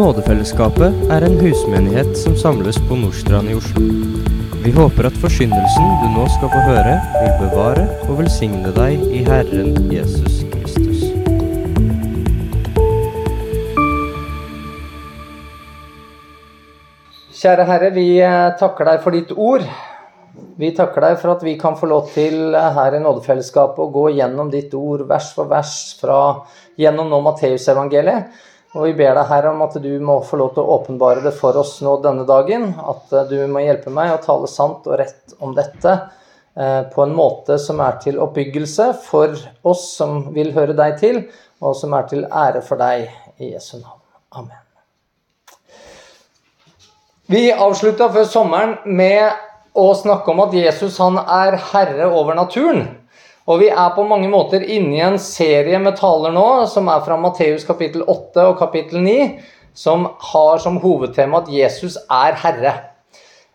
Nådefellesskapet er en husmenighet som samles på Nordstrand i Oslo. Vi håper at forsyndelsen du nå skal få høre, vil bevare og velsigne deg i Herren Jesus Kristus. Kjære Herre, vi eh, takker deg for ditt ord. Vi takker deg for at vi kan få lov til eh, her i Nådefellesskapet å gå gjennom ditt ord vers for vers fra, gjennom nå Matteusevangeliet. Og vi ber deg, Herre, om at du må få lov til å åpenbare det for oss nå denne dagen. At eh, du må hjelpe meg å tale sant og rett om dette eh, på en måte som er til oppbyggelse for oss som vil høre deg til, og som er til ære for deg i Jesu navn. Amen. Vi avslutta før sommeren med å snakke om at Jesus han er herre over naturen. Og vi er på mange måter inne i en serie med taler nå som er fra Matteus kapittel 8 og kapittel 9, som har som hovedtema at Jesus er herre.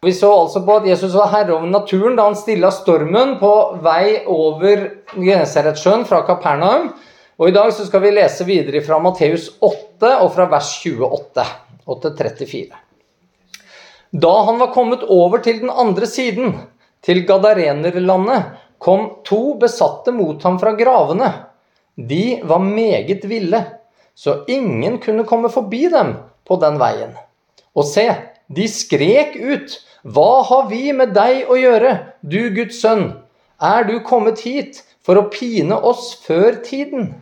Vi så altså på at Jesus var herre over naturen da han stilla stormen på vei over Genesaretsjøen fra Kapernaum. Og I dag så skal vi lese videre fra Matteus 8 og fra vers 28 og til 34. Da han var kommet over til den andre siden, til Gadarenerlandet, kom to besatte mot ham fra gravene. De var meget ville, så ingen kunne komme forbi dem på den veien. Og se, de skrek ut, Hva har vi med deg å gjøre, du Guds sønn? Er du kommet hit for å pine oss før tiden?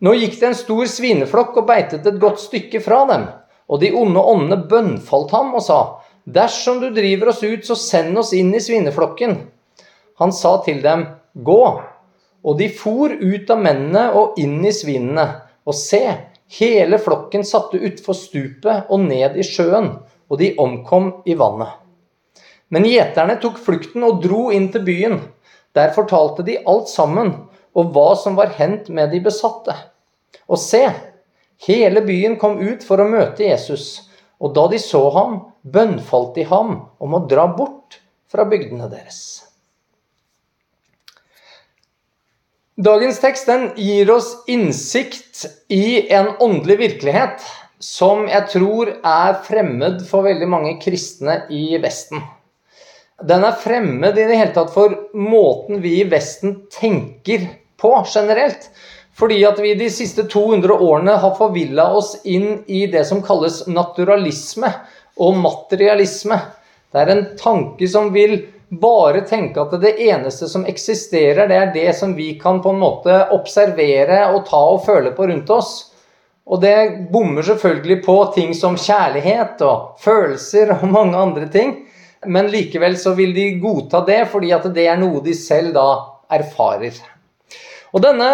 Nå gikk det en stor svineflokk og beitet et godt stykke fra dem. Og de onde åndene bønnfalt ham og sa, Dersom du driver oss ut, så send oss inn i svineflokken. Han sa til dem, Gå. Og de for ut av mennene og inn i svinene. Og se, hele flokken satte utfor stupet og ned i sjøen, og de omkom i vannet. Men gjeterne tok flukten og dro inn til byen. Der fortalte de alt sammen, og hva som var hendt med de besatte. Og se, Hele byen kom ut for å møte Jesus, og da de så ham, bønnfalt de ham om å dra bort fra bygdene deres. Dagens tekst gir oss innsikt i en åndelig virkelighet som jeg tror er fremmed for veldig mange kristne i Vesten. Den er fremmed i det hele tatt for måten vi i Vesten tenker på generelt. Fordi at vi de siste 200 årene har forvilla oss inn i det som kalles naturalisme og materialisme. Det er en tanke som vil bare tenke at det eneste som eksisterer, det er det som vi kan på en måte observere og ta og føle på rundt oss. Og det bommer selvfølgelig på ting som kjærlighet og følelser og mange andre ting. Men likevel så vil de godta det, fordi at det er noe de selv da erfarer. Og denne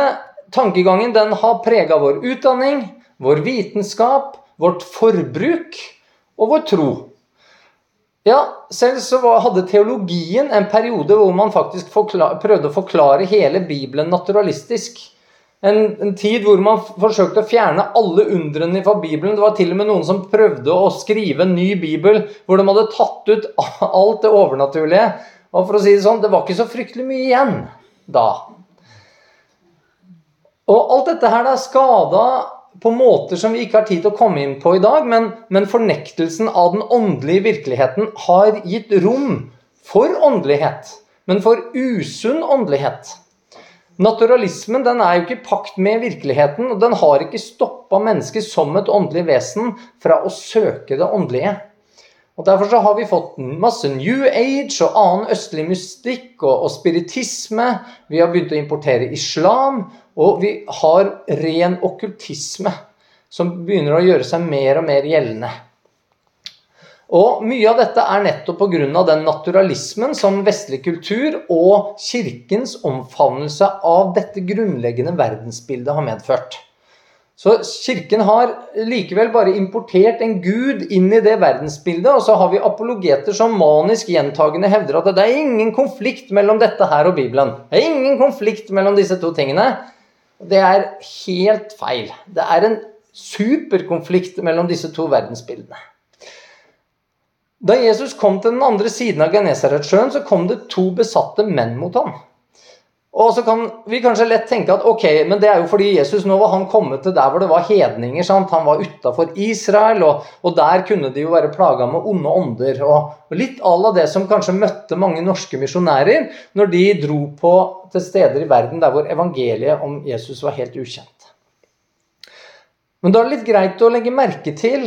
tankegangen den har prega vår utdanning, vår vitenskap, vårt forbruk og vår tro. Ja, selv så hadde teologien en periode hvor man faktisk prøvde å forklare hele Bibelen naturalistisk. En, en, tid hvor man forsøkte å fjerne alle undrene fra Bibelen. Det var til og med noen som prøvde å skrive en ny bibel hvor de hadde tatt ut alt det overnaturlige. Og for å si Det sånn, det var ikke så fryktelig mye igjen da. Og alt dette her er skada på måter som vi ikke har tid til å komme inn på i dag, men, men fornektelsen av den åndelige virkeligheten har gitt rom for åndelighet, men for usunn åndelighet. Naturalismen den er jo ikke i pakt med virkeligheten, og den har ikke stoppa mennesket som et åndelig vesen fra å søke det åndelige. Og Derfor så har vi fått masse New Age og annen østlig mystikk og, og, spiritisme. Vi har begynt å importere islam, og vi har ren okkultisme som begynner å gjøre seg mer og mer gjeldende. Og Mye av dette er nettopp pga. den naturalismen som vestlig kultur og kirkens omfavnelse av dette grunnleggende verdensbildet har medført. Så Kirken har likevel bare importert en gud inn i det verdensbildet, og så har vi apologeter som manisk gjentagende hevder at det er ingen konflikt mellom dette her og Bibelen. Det er ingen konflikt mellom disse to tingene. Det er helt feil. Det er en superkonflikt mellom disse to verdensbildene. Da Jesus kom til den andre siden av Genesaretsjøen, så kom det to besatte menn mot ham. Og så kan vi kanskje lett tenke at ok, men det er jo fordi Jesus nå var han kommet til der hvor det var hedninger. sant? Han var utafor Israel, og, og, der kunne de jo være plaga med onde ånder. Og, og litt à la det som kanskje møtte mange norske misjonærer når de dro på til steder i verden der hvor evangeliet om Jesus var helt ukjent. Men da er det litt greit å legge merke til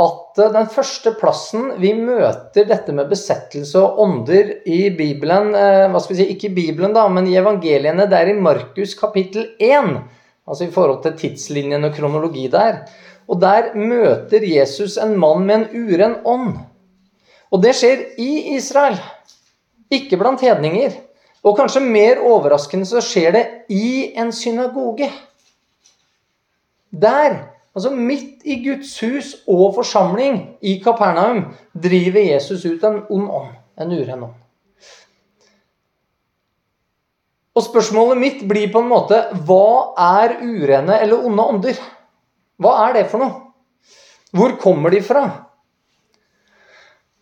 at eh, den første plassen vi møter dette med besettelse og ånder i Bibelen eh, hva skal vi si, Ikke i Bibelen, da, men i evangeliene, det er i Markus kapittel 1. Altså i forhold til tidslinjen og kronologi der. Og der møter Jesus en mann med en uren ånd. Og det skjer i Israel, ikke blant hedninger. Og kanskje mer overraskende så skjer det i en synagoge. Der Altså Midt i Guds hus og forsamling i Kapernaum driver Jesus ut en ond ånd, en uren ånd. Og spørsmålet mitt blir på en måte hva er urene eller onde ånder? Hva er det for noe? Hvor kommer de fra?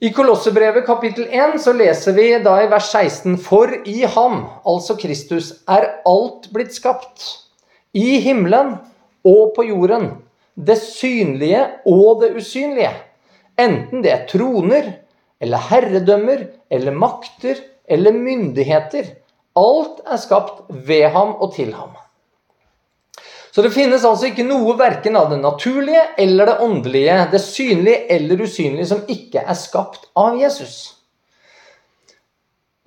I Kolossebrevet kapittel 1 så leser vi da i vers 16.: For i ham, altså Kristus, er alt blitt skapt. I himmelen og på jorden det synlige og det usynlige. Enten det er troner eller herredømmer eller makter eller myndigheter. Alt er skapt ved ham og til ham. Så det finnes altså ikke noe verken av det naturlige eller det åndelige, det synlige eller usynlige, som ikke er skapt av Jesus.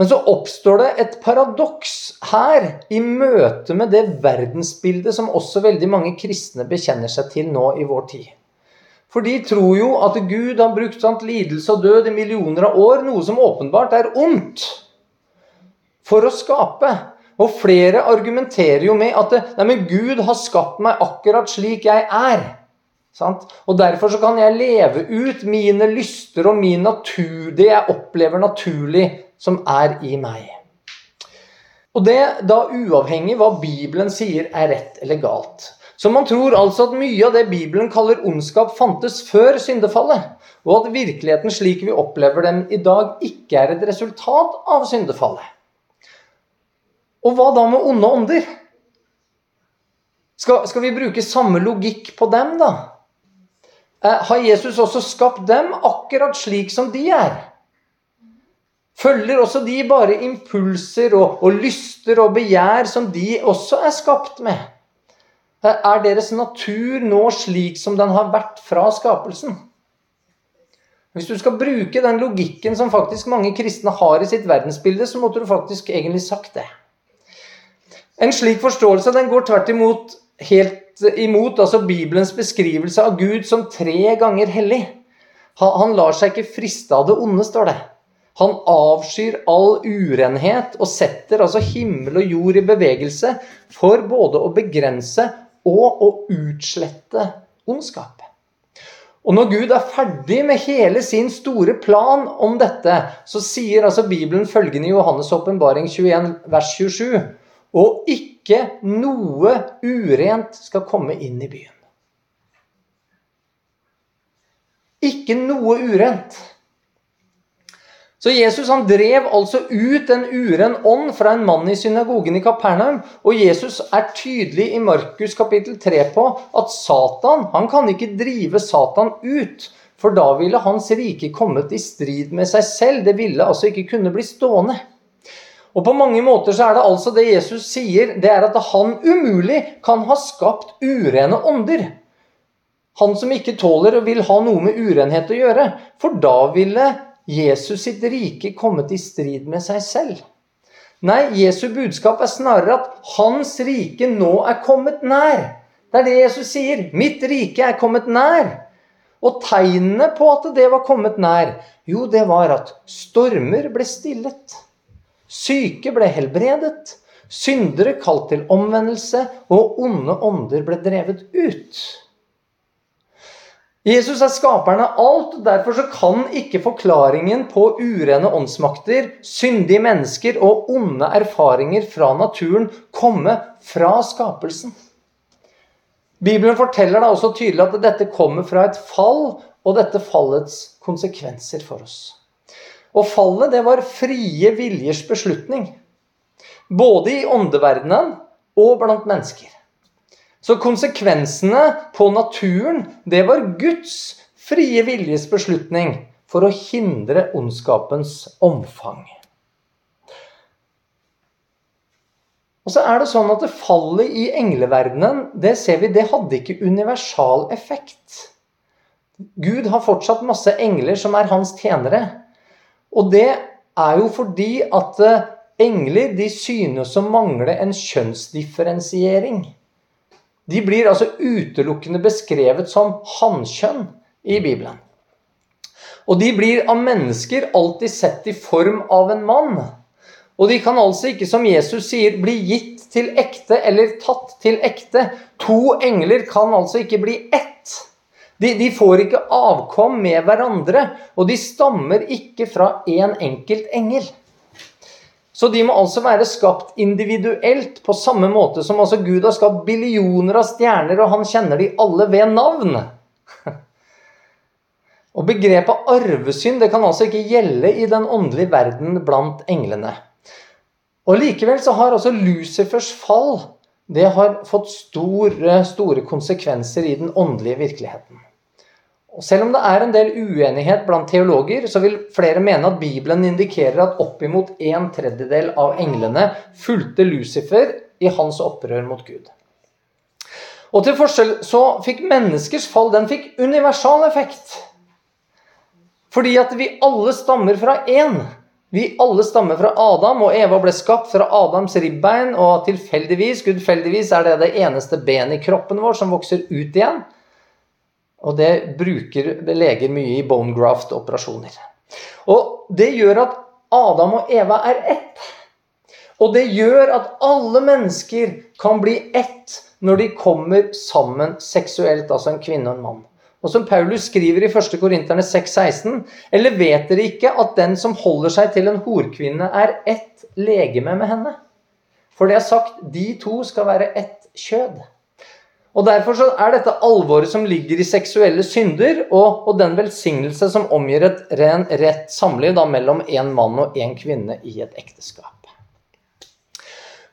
Men så oppstår det et paradoks her i møte med det verdensbildet som også veldig mange kristne bekjenner seg til nå i vår tid. For de tror jo at Gud har brukt sant, lidelse og død i millioner av år, noe som åpenbart er ondt, for å skape. Og flere argumenterer jo med at nei, men Gud har skapt meg akkurat slik jeg er. Sant? Og Derfor så kan jeg leve ut mine lyster og min natur, det jeg opplever naturlig, som er i meg. Og det da uavhengig hva Bibelen sier er rett eller galt. Så man tror altså at mye av det Bibelen kaller ondskap, fantes før syndefallet, og at virkeligheten slik vi opplever den i dag, ikke er et resultat av syndefallet. Og hva da med onde ånder? Skal, skal vi bruke samme logikk på dem, da? Eh, har Jesus også skapt dem akkurat slik som de er? Følger også de bare impulser og, og lyster og begjær som de også er skapt med? Er deres natur nå slik som den har vært fra skapelsen? Hvis du skal bruke den logikken som faktisk mange kristne har i sitt verdensbilde, så måtte du faktisk egentlig sagt det. En slik forståelse den går tvert imot helt imot altså Bibelens beskrivelse av Gud som tre ganger hellig. Han lar seg ikke friste av det onde, står det. Han avskyr all urenhet og setter altså himmel og jord i bevegelse for både å begrense og å utslette ondskap. Og når Gud er ferdig med hele sin store plan om dette, så sier altså Bibelen følgende i Johannes' åpenbaring 21, vers 27.: Og ikke noe urent skal komme inn i byen. Ikke noe urent. Så Jesus han drev altså ut en uren ånd fra en mann i synagogen i Kapernaum. Og Jesus er tydelig i Markus kapittel 3 på at Satan han kan ikke drive Satan ut. For da ville hans rike kommet i strid med seg selv. Det ville altså ikke kunne bli stående. Og på mange måter så er det altså det Jesus sier, det er at han umulig kan ha skapt urene ånder. Han som ikke tåler og vil ha noe med urenhet å gjøre. For da ville Jesus sitt rike kommet i strid med seg selv. Nei, Jesu budskap er snarere at hans rike nå er kommet nær. Det er det Jesus sier. Mitt rike er kommet nær. Og tegnene på at det var kommet nær, jo, det var at stormer ble stillet. Syke ble helbredet. Syndere kalt til omvendelse, og onde ånder ble drevet ut. Jesus er skaperen av alt, og derfor så kan ikke forklaringen på urene åndsmakter, syndige mennesker og onde erfaringer fra naturen komme fra skapelsen. Bibelen forteller da også tydelig at dette kommer fra et fall, og dette fallets konsekvenser for oss. Og fallet, det var frie viljers beslutning. Både i åndeverdenen og blant mennesker. Så konsekvensene på naturen, det var Guds frie viljes beslutning for å hindre ondskapens omfang. Og så er det sånn at det fallet i engleverdenen, det ser vi, det hadde ikke universal effekt. Gud har fortsatt masse engler som er hans tjenere. Og det er jo fordi at eh, engler de synes å mangle en kjønnsdifferensiering. De blir altså utelukkende beskrevet som hannkjønn i Bibelen. Og de blir av mennesker alltid sett i form av en mann. Og de kan altså ikke, som Jesus sier, bli gitt til ekte eller tatt til ekte. To engler kan altså ikke bli ett. De, de får ikke avkom med hverandre, og de stammer ikke fra én en enkelt engel. Så de må altså være skapt individuelt, på samme måte som altså Gud har skapt billioner av stjerner, og han kjenner de alle ved navn. Og begrepet arvesynd det kan altså ikke gjelde i den åndelige verden blant englene. Og Likevel så har altså Lucifers fall det har fått store, store konsekvenser i den åndelige virkeligheten. Og Selv om det er en del uenighet blant teologer, så vil flere mene at Bibelen indikerer at oppimot en tredjedel av englene fulgte Lucifer i hans opprør mot Gud. Og til forskjell så fikk menneskers fall den fikk universal effekt. Fordi at vi alle stammer fra én. Vi alle stammer fra Adam, og Eva ble skapt fra Adams ribbein. Og tilfeldigvis, gudfeldigvis, er det det eneste benet i kroppen vår som vokser ut igjen. Og det bruker leger mye i bone graft-operasjoner. Og det gjør at Adam og Eva er ett. Og det gjør at alle mennesker kan bli ett når de kommer sammen seksuelt, altså en kvinne og en mann. Og som Paulus skriver i 1. Korinterne 6,16.: Eller vet dere ikke at den som holder seg til en horkvinne, er ett legeme med henne? For det er sagt, de to skal være ett kjød. Og Derfor så er dette alvoret som ligger i seksuelle synder, og, og den velsignelse som omgir et ren, rett samliv mellom en mann og en kvinne i et ekteskap.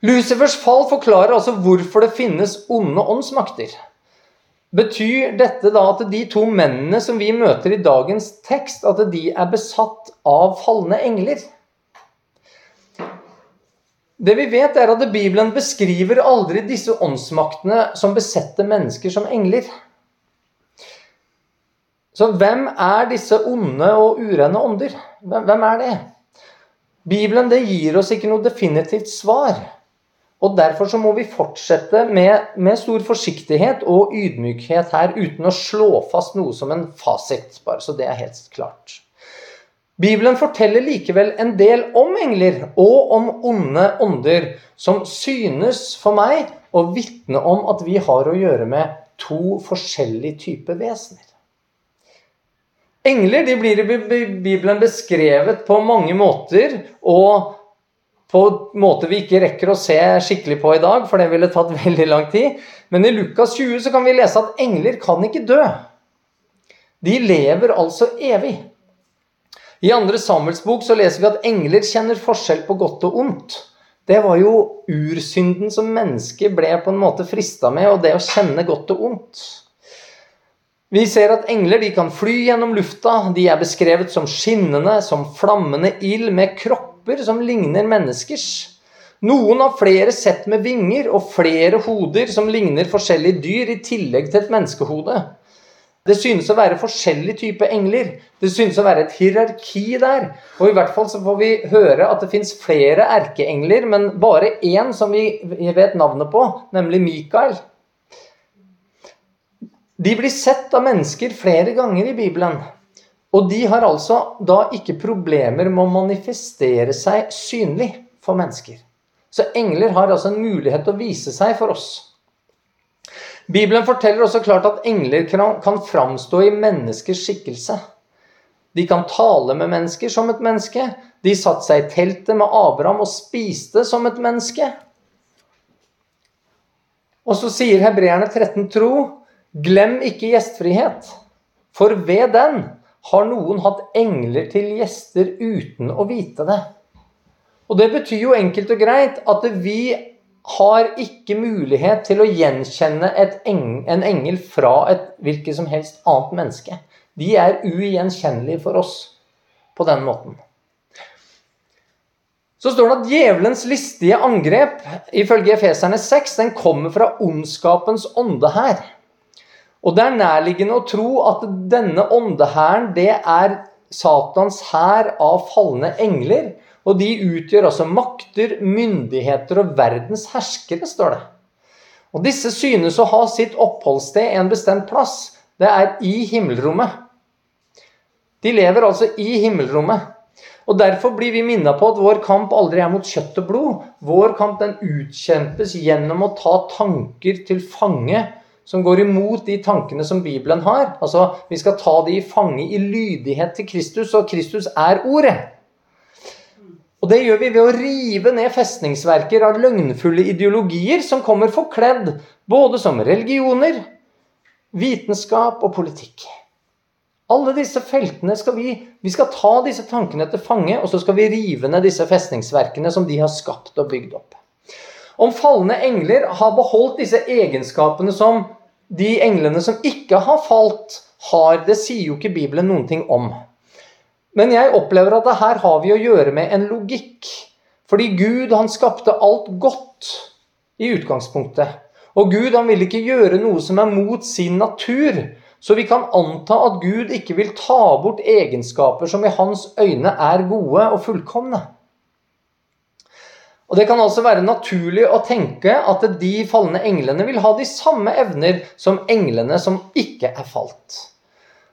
Lucifers fall forklarer altså hvorfor det finnes onde åndsmakter. Betyr dette da at de to mennene som vi møter i dagens tekst, at de er besatt av falne engler? Det vi vet, er at Bibelen beskriver aldri disse åndsmaktene som besetter mennesker som engler. Så hvem er disse onde og urene ånder? Hvem er det? Bibelen det gir oss ikke noe definitivt svar. Og Derfor så må vi fortsette med, med, stor forsiktighet og ydmykhet her, uten å slå fast noe som en fasit, bare så det er helt klart. Bibelen forteller likevel en del om engler og om onde ånder, som synes for meg å vitne om at vi har å gjøre med to forskjellige typer vesener. Engler de blir i Bibelen beskrevet på mange måter, og på en måte vi ikke rekker å se skikkelig på i dag, for det ville tatt veldig lang tid. Men i Lukas 20 så kan vi lese at engler kan ikke dø. De lever altså evig. I andre Samuels bok så leser vi at engler kjenner forskjell på godt og ondt. Det var jo ursynden som mennesket ble på en måte frista med, og det å kjenne godt og ondt. Vi ser at engler kan fly gjennom lufta. De er beskrevet som skinnende, som flammende ild med kropp kropper som ligner menneskers. Noen har flere sett med vinger og flere hoder som ligner forskjellige dyr, i tillegg til et menneskehode. Det synes å være forskjellig type engler. Det synes å være et hierarki der. Og i hvert fall så får vi høre at det fins flere erkeengler, men bare én som vi vet navnet på, nemlig Mikael. De blir sett av mennesker flere ganger i Bibelen. Og de har altså da ikke problemer med å manifestere seg synlig for mennesker. Så engler har altså en mulighet til å vise seg for oss. Bibelen forteller også klart at engler kan framstå i menneskers skikkelse. De kan tale med mennesker som et menneske. De satte seg i teltet med Abraham og spiste som et menneske. Og så sier hebreerne 13 tro, glem ikke gjestfrihet, for ved den har noen hatt engler til gjester uten å vite det. Og det betyr jo enkelt og greit at vi har ikke mulighet til å gjenkjenne eng, en engel fra et hvilket som helst annet menneske. De er ugjenkjennelige for oss på den måten. Så står det at djevelens listige angrep ifølge Efeserne 6 den kommer fra ondskapens ånde her. Og det er nærliggende å tro at denne åndehæren det er Satans hær av falne engler. Og de utgjør altså makter, myndigheter og verdens herskere, står det. Og disse synes å ha sitt oppholdssted en bestemt plass. Det er i himmelrommet. De lever altså i himmelrommet. Og Derfor blir vi minna på at vår kamp aldri er mot kjøtt og blod. Vår kamp den utkjempes gjennom å ta tanker til fange som går imot de tankene som Bibelen har. Altså, Vi skal ta de i fange i lydighet til Kristus, og Kristus er ordet. Og det gjør vi ved å rive ned festningsverker av løgnfulle ideologier som kommer forkledd både som religioner, vitenskap og politikk. Alle disse feltene skal vi, vi skal ta disse tankene til fange, og så skal vi rive ned disse festningsverkene som de har skapt og bygd opp. Om falne engler har beholdt disse egenskapene som de englene som ikke har falt, har, det sier jo ikke Bibelen noen ting om. Men jeg opplever at her har vi å gjøre med en logikk. Fordi Gud han skapte alt godt i utgangspunktet. Og Gud han vil ikke gjøre noe som er mot sin natur. Så vi kan anta at Gud ikke vil ta bort egenskaper som i hans øyne er gode og fullkomne. Og Det kan altså være naturlig å tenke at de falne englene vil ha de samme evner som englene som ikke er falt.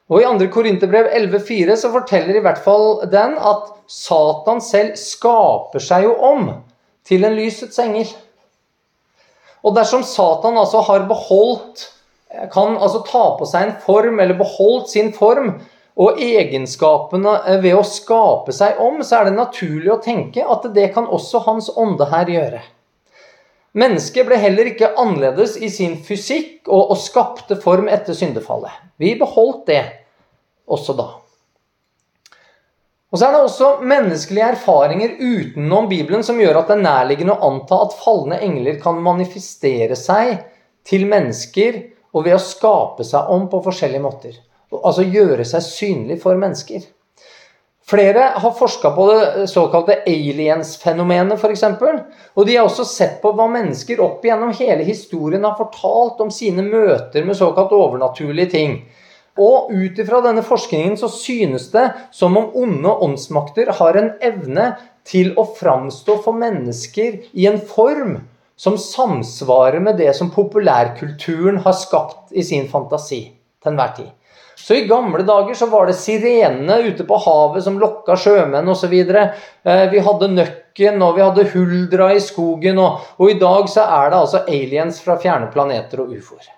Og I 2. Korinterbrev 11,4 så forteller i hvert fall den at Satan selv skaper seg jo om til en lysets engel. Og dersom Satan altså har beholdt kan altså ta på seg en form, eller beholdt sin form, og egenskapene ved å skape seg om, så er det naturlig å tenke at det kan også Hans ånde her gjøre. Mennesket ble heller ikke annerledes i sin fysikk og, og skapte form etter syndefallet. Vi beholdt det også da. Og så er det også menneskelige erfaringer utenom Bibelen som gjør at det er nærliggende å anta at falne engler kan manifestere seg til mennesker og ved å skape seg om på forskjellige måter. Altså gjøre seg synlig for mennesker. Flere har forska på det såkalte aliens-fenomenet, f.eks. Og de har også sett på hva mennesker opp igjennom hele historien har fortalt om sine møter med såkalt overnaturlige ting. Og ut ifra denne forskningen så synes det som om onde åndsmakter har en evne til å framstå for mennesker i en form som samsvarer med det som populærkulturen har skapt i sin fantasi til enhver tid. Så I gamle dager så var det sirenene ute på havet som lokka sjømenn osv. Eh, vi hadde nøkken, og vi hadde huldra i skogen. Og, og, i dag så er det altså aliens fra fjerne planeter og ufoer.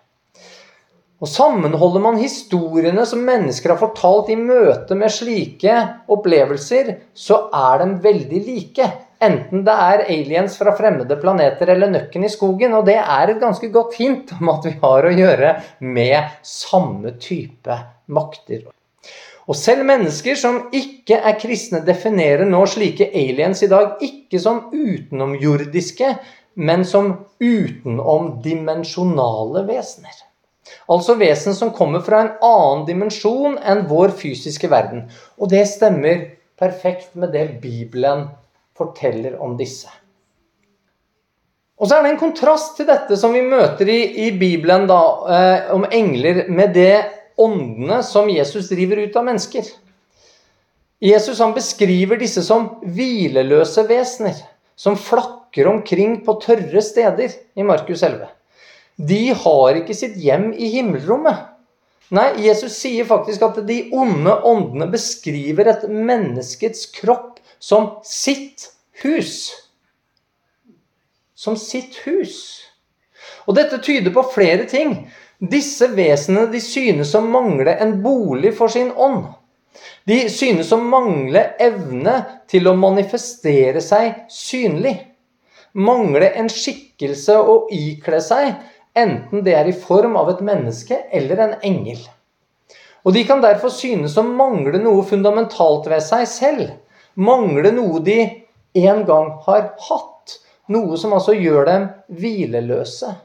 Og Sammenholder man historiene som mennesker har fortalt i møte med slike opplevelser, så er de veldig like. Enten det er aliens fra fremmede planeter eller nøkken i skogen. Og det er et ganske godt hint om at vi har å gjøre med samme type makter. Og selv mennesker som ikke er kristne, definerer nå slike aliens i dag ikke som utenomjordiske, men som utenomdimensjonale vesener. Altså vesen som kommer fra en annen dimensjon enn vår fysiske verden. Og det stemmer perfekt med det Bibelen forteller om disse. Og så er det en kontrast til dette som vi møter i, i Bibelen da, eh, om engler, med det åndene som Jesus driver ut av mennesker. Jesus han beskriver disse som hvileløse vesener, som flakker omkring på tørre steder i Markus 11. De har ikke sitt hjem i himmelrommet. Nei, Jesus sier faktisk at de onde åndene beskriver et menneskets kropp som sitt hus. Som sitt hus. Og dette tyder på flere ting. Disse vesenene de synes å mangle en bolig for sin ånd. De synes å mangle evne til å manifestere seg synlig. Mangle en skikkelse å ikle seg, enten det er i form av et menneske eller en engel. Og De kan derfor synes å mangle noe fundamentalt ved seg selv mangle noe de en gang har hatt. Noe som altså gjør dem hvileløse.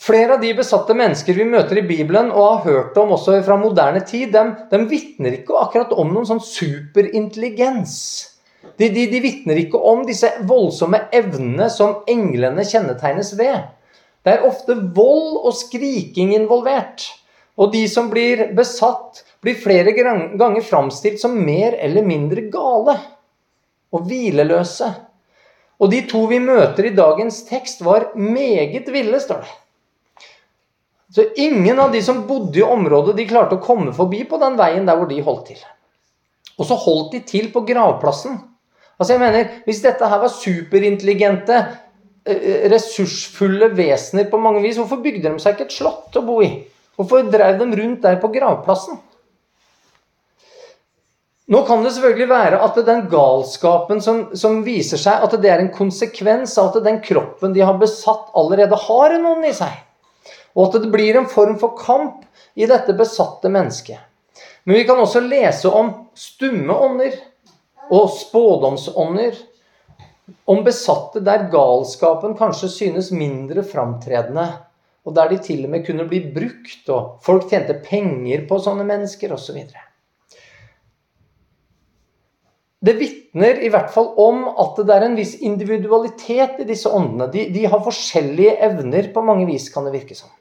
Flere av de besatte mennesker vi møter i Bibelen og har hørt om også fra moderne tid, de, dem vitner ikke akkurat om noen sånn superintelligens. De, de, de vitner ikke om disse voldsomme evnene som englene kjennetegnes ved. Det er ofte vold og skriking involvert. Og de som blir besatt, blir flere ganger framstilt som mer eller mindre gale og hvileløse. Og de to vi møter i dagens tekst, var meget ville, står det. Så ingen av de som bodde i området, de klarte å komme forbi på den veien der hvor de holdt til. Og så holdt de til på gravplassen. Altså jeg mener, Hvis dette her var superintelligente, eh, ressursfulle vesener på mange vis, hvorfor bygde de seg ikke et slott å bo i? Hvorfor drev de rundt der på gravplassen? Nå kan det selvfølgelig være at den galskapen som, som, viser seg, at det er en konsekvens av at den kroppen de har besatt, allerede har en ånd i seg. Og at det blir en form for kamp i dette besatte mennesket. Men vi kan også lese om stumme ånder og spådomsånder. Om besatte der galskapen kanskje synes mindre framtredende. Og der de til og med kunne bli brukt, og folk tjente penger på sånne mennesker osv. Det vitner i hvert fall om at det er en viss individualitet i disse åndene. De, de har forskjellige evner på mange vis, kan det virke som.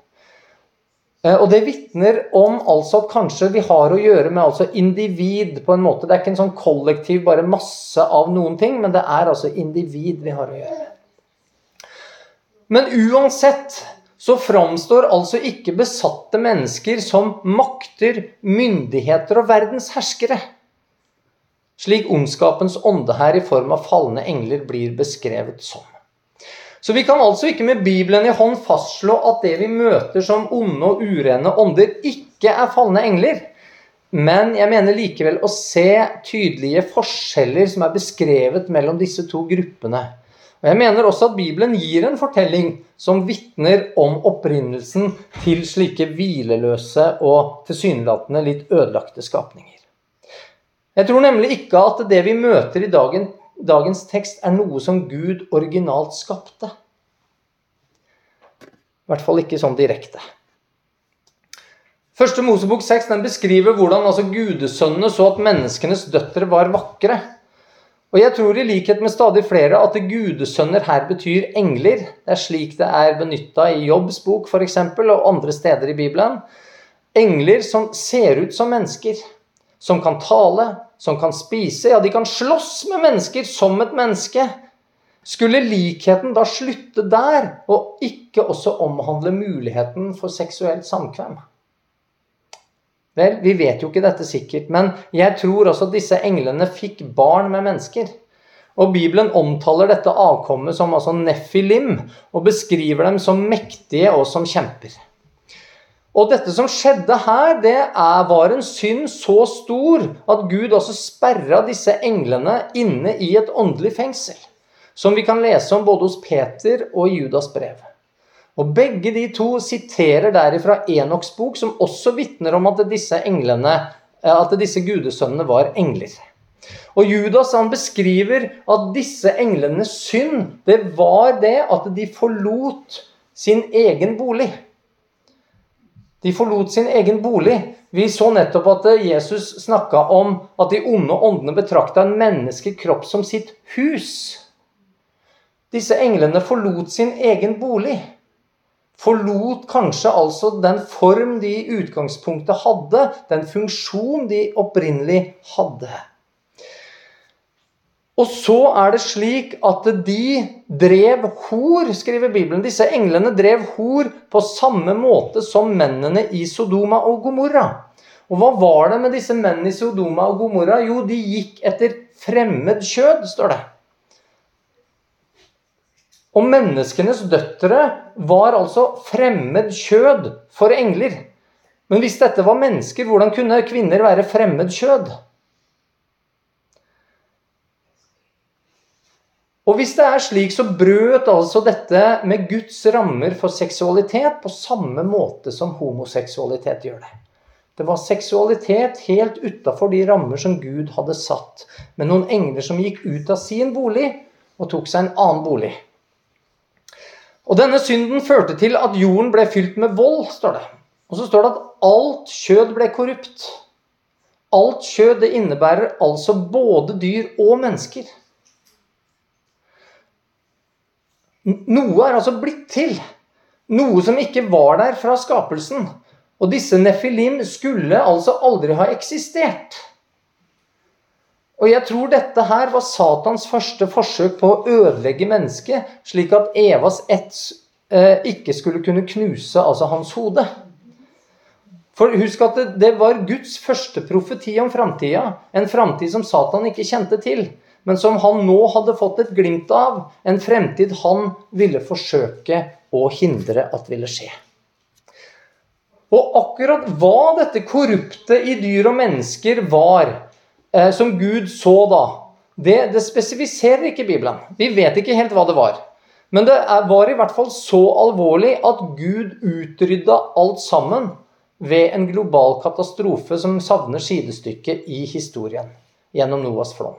Eh, og det vitner om altså at kanskje vi har å gjøre med altså individ på en måte. Det er ikke en sånn kollektiv bare masse av noen ting, men det er altså individ vi har å gjøre med. Men uansett så framstår altså ikke besatte mennesker som makter, myndigheter og verdens herskere. Slik ondskapens ånde her i form av falne engler blir beskrevet som. Så vi kan altså ikke med Bibelen i hånd fastslå at det vi møter som onde og urene ånder, ikke er falne engler. Men jeg mener likevel å se tydelige forskjeller som er beskrevet mellom disse to gruppene. Og Jeg mener også at Bibelen gir en fortelling som vitner om opprinnelsen til slike hvileløse og tilsynelatende litt ødelagte skapninger. Jeg tror nemlig ikke at det vi møter i dagen, dagens tekst er noe som Gud originalt skapte. I hvert fall ikke sånn direkte. Første Mosebok 6 den beskriver hvordan altså gudesønnene så at menneskenes døtre var vakre. Og jeg tror i likhet med stadig flere at gudesønner her betyr engler. Det er slik det er benytta i Jobbs bok f.eks. og andre steder i Bibelen. Engler som ser ut som mennesker som kan tale, som kan spise. Ja, de kan slåss med mennesker som et menneske. Skulle likheten da slutte der, og ikke også omhandle muligheten for seksuelt samkvem? Vel, vi vet jo ikke dette sikkert, men jeg tror også at disse englene fikk barn med mennesker. Og Bibelen omtaler dette avkommet som altså nefilim, og beskriver dem som mektige og som kjemper. Og dette som skjedde her, det er, var en synd så stor at Gud også sperra disse englene inne i et åndelig fengsel. Som vi kan lese om både hos Peter og i Judas brev. Og Begge de to siterer derifra Enoks bok, som også vitner om at disse englene, at disse gudesønnene var engler. Og Judas han beskriver at disse englenes synd, det var det at de forlot sin egen bolig. De forlot sin egen bolig. Vi så nettopp at Jesus snakka om at de onde åndene betrakta en menneskekropp som sitt hus. Disse englene forlot sin egen bolig. Forlot kanskje altså den form de i utgangspunktet hadde, den funksjon de opprinnelig hadde. Og så er det slik at de drev hor, skriver Bibelen. Disse englene drev hor på samme måte som mennene i Sodoma og Gomorra. Og hva var det med disse mennene i Sodoma og Gomorra? Jo, de gikk etter fremmed kjød, står det. Og menneskenes døtre var altså fremmed kjød for engler. Men hvis dette var mennesker, hvordan kunne kvinner være fremmed kjød? Og hvis det er slik, så brøt altså dette med Guds rammer for seksualitet på samme måte som homoseksualitet gjør det. Det var seksualitet helt utafor de rammer som Gud hadde satt, med noen engler som gikk ut av sin bolig og tok seg en annen bolig. Og Denne synden førte til at jorden ble fylt med vold, står det. Og så står det at alt kjød ble korrupt. Alt kjød det innebærer altså både dyr og mennesker. Noe er altså blitt til. Noe som ikke var der fra skapelsen. Og disse nefilim skulle altså aldri ha eksistert. Og jeg tror dette her var Satans første forsøk på å ødelegge mennesket, slik at Evas ett eh, ikke skulle kunne knuse altså hans hode. For husk at det, det var Guds første profeti om framtida. En framtid som Satan ikke kjente til men som han nå hadde fått et glimt av. En fremtid han ville forsøke å hindre at ville skje. Og akkurat hva dette korrupte i dyr og mennesker var, eh, som Gud så da, det, det, spesifiserer ikke Bibelen. Vi vet ikke helt hva det var. Men det var i hvert fall så alvorlig at Gud utrydda alt sammen ved en global katastrofe som savner sidestykke i historien gjennom Noas flom.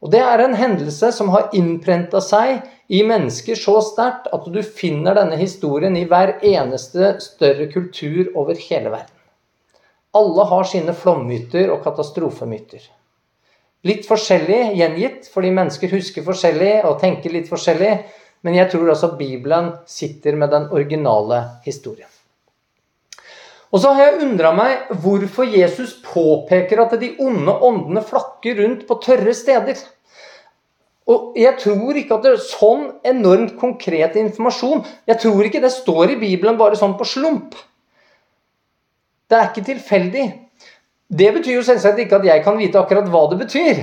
Og Det er en hendelse som har innprenta seg i mennesker så sterkt at du finner denne historien i hver eneste større kultur over hele verden. Alle har sine flommyter og katastrofemyter. Litt forskjellig gjengitt, fordi mennesker husker forskjellig og tenker litt forskjellig. Men jeg tror altså Bibelen sitter med den originale historien. Og så har jeg undra meg hvorfor Jesus påpeker at de onde åndene flakker rundt på tørre steder. Og jeg tror ikke at det er sånn enormt konkret informasjon Jeg tror ikke det står i Bibelen bare sånn på slump. Det er ikke tilfeldig. Det betyr jo selvsagt ikke at jeg kan vite akkurat hva det betyr.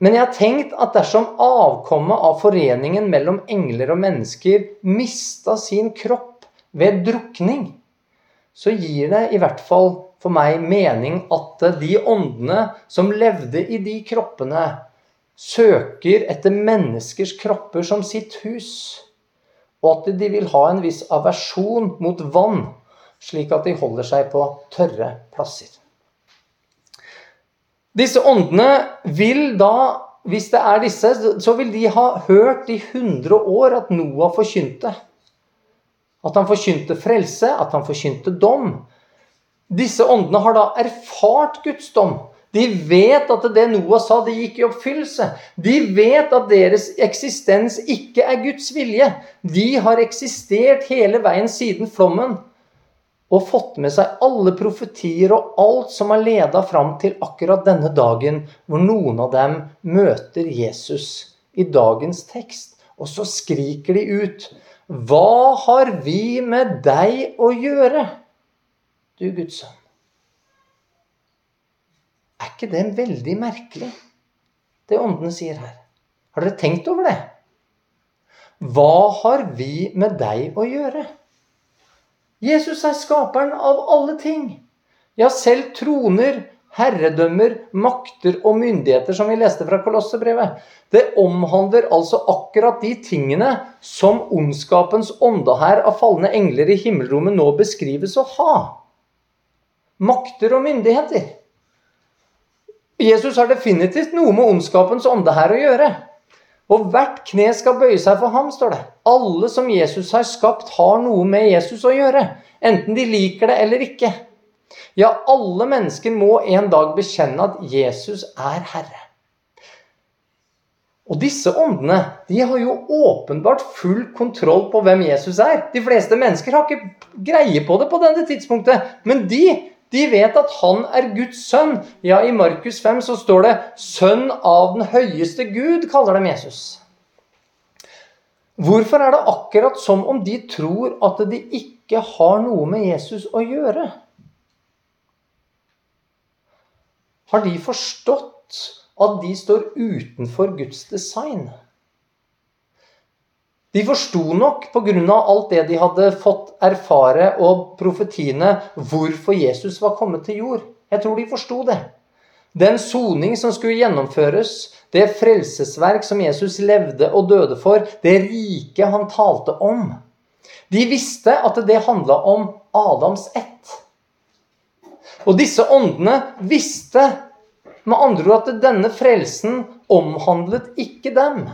Men jeg har tenkt at dersom avkommet av foreningen mellom engler og mennesker mista sin kropp ved drukning, så gir det i hvert fall for meg mening at de åndene som levde i de kroppene, søker etter menneskers kropper som sitt hus, og at de vil ha en viss aversjon mot vann, slik at de holder seg på tørre plasser. Disse åndene vil da, hvis det er disse, så vil de ha hørt i 100 år at Noah forkynte. At han forkynte frelse, at han forkynte dom. Disse åndene har da erfart Guds dom. De vet at det Noah sa, det gikk i oppfyllelse. De vet at deres eksistens ikke er Guds vilje. De har eksistert hele veien siden flommen og fått med seg alle profetier og alt som har leda fram til akkurat denne dagen, hvor noen av dem møter Jesus i dagens tekst. Og så skriker de ut hva har vi med deg å gjøre, du Guds sønn? Er ikke det veldig merkelig, det åndene sier her? Har dere tenkt over det? Hva har vi med deg å gjøre? Jesus er skaperen av alle ting. Ja, selv troner herredømmer, makter og myndigheter, som vi leste fra Kolossebrevet. Det omhandler altså akkurat de tingene som ondskapens åndehær av falne engler i himmelrommet nå beskrives å ha. Makter og myndigheter. Jesus har definitivt noe med ondskapens åndehær å gjøre. Og hvert kne skal bøye seg for ham, står det. Alle som Jesus har skapt, har noe med Jesus å gjøre. Enten de liker det eller ikke. Ja, alle mennesker må en dag bekjenne at Jesus er Herre. Og disse åndene de har jo åpenbart full kontroll på hvem Jesus er. De fleste mennesker har ikke greie på det på denne tidspunktet. Men de, de vet at han er Guds sønn. Ja, i Markus 5 så står det 'Sønn av den høyeste Gud', kaller dem Jesus. Hvorfor er det akkurat som om de tror at de ikke har noe med Jesus å gjøre? har de forstått at de står utenfor Guds design. De forsto nok pga. alt det de hadde fått erfare og profetiene, hvorfor Jesus var kommet til jord. Jeg tror de forsto det. Den soning som skulle gjennomføres, det frelsesverk som Jesus levde og døde for, det riket han talte om. De visste at det handla om Adams ett. Og disse åndene visste med andre ord at denne frelsen omhandlet ikke dem.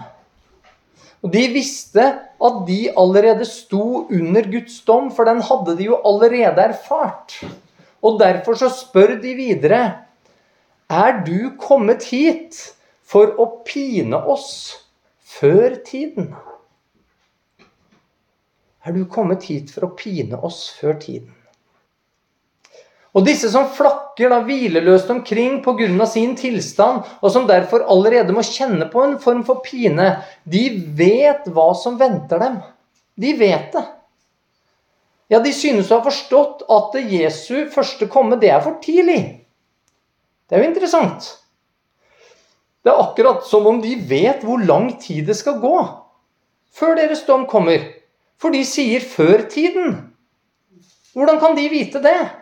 Og De visste at de allerede sto under Guds dom, for den hadde de jo allerede erfart. Og derfor så spør de videre Er du kommet hit for å pine oss før tiden? Er du kommet hit for å pine oss før tiden? Og disse som flakker da hvileløst omkring pga. sin tilstand, og som derfor allerede må kjenne på en form for pine, de vet hva som venter dem. De vet det. Ja, de synes å ha forstått at Jesu første komme, det er for tidlig. Det er jo interessant. Det er akkurat som om de vet hvor lang tid det skal gå før deres dom kommer. For de sier 'før tiden'. Hvordan kan de vite det?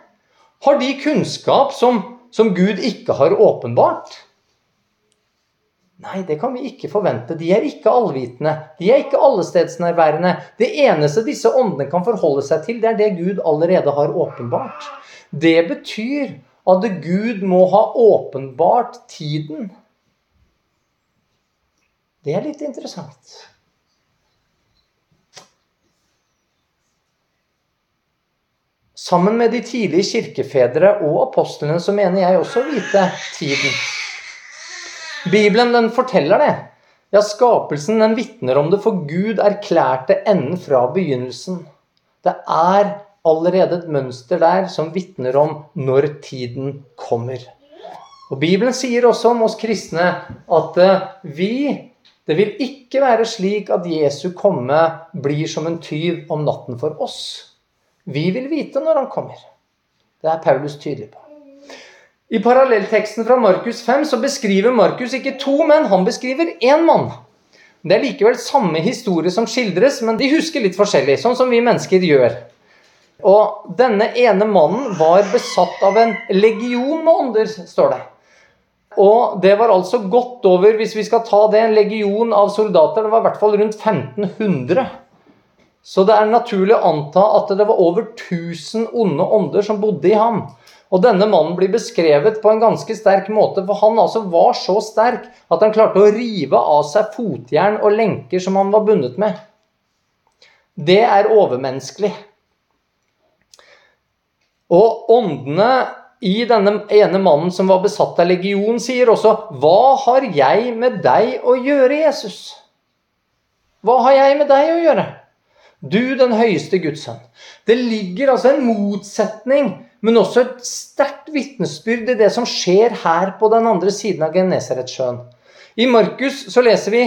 Har de kunnskap som, som Gud ikke har åpenbart? Nei, det kan vi ikke forvente. De er ikke allvitende. De er ikke allestedsnærværende. Det eneste disse åndene kan forholde seg til, det er det Gud allerede har åpenbart. Det betyr at Gud må ha åpenbart tiden. Det er litt interessant. Sammen med de tidlige kirkefedre og apostlene så mener jeg også å vite tiden. Bibelen den forteller det. Ja, skapelsen den vitner om det, for Gud erklærte enden fra begynnelsen. Det er allerede et mønster der som vitner om når tiden kommer. Og Bibelen sier også om oss kristne at eh, vi Det vil ikke være slik at Jesu komme blir som en tyv om natten for oss. Vi vil vite når han kommer. Det er Paulus tydelig på. I parallellteksten fra Markus 5 så beskriver Markus ikke to menn, han beskriver én mann. Det er likevel samme historie som skildres, men de husker litt forskjellig, sånn som vi mennesker gjør. Og denne ene mannen var besatt av en legion med ånder, står det. Og det var altså godt over, hvis vi skal ta det, en legion av soldater. Det var i hvert fall rundt 1500. Så det er naturlig å anta at det var over 1000 onde ånder som bodde i ham. Og denne mannen blir beskrevet på en ganske sterk måte, for han altså var så sterk at han klarte å rive av seg fotjern og lenker som han var bundet med. Det er overmenneskelig. Og åndene i denne ene mannen som var besatt av legion, sier også 'Hva har jeg med deg å gjøre, Jesus?' Hva har jeg med deg å gjøre? Du, den høyeste Guds sønn. Det ligger altså en motsetning, men også et sterkt vitnesbyrd i det som skjer her på den andre siden av Genesaretsjøen. I Markus så leser vi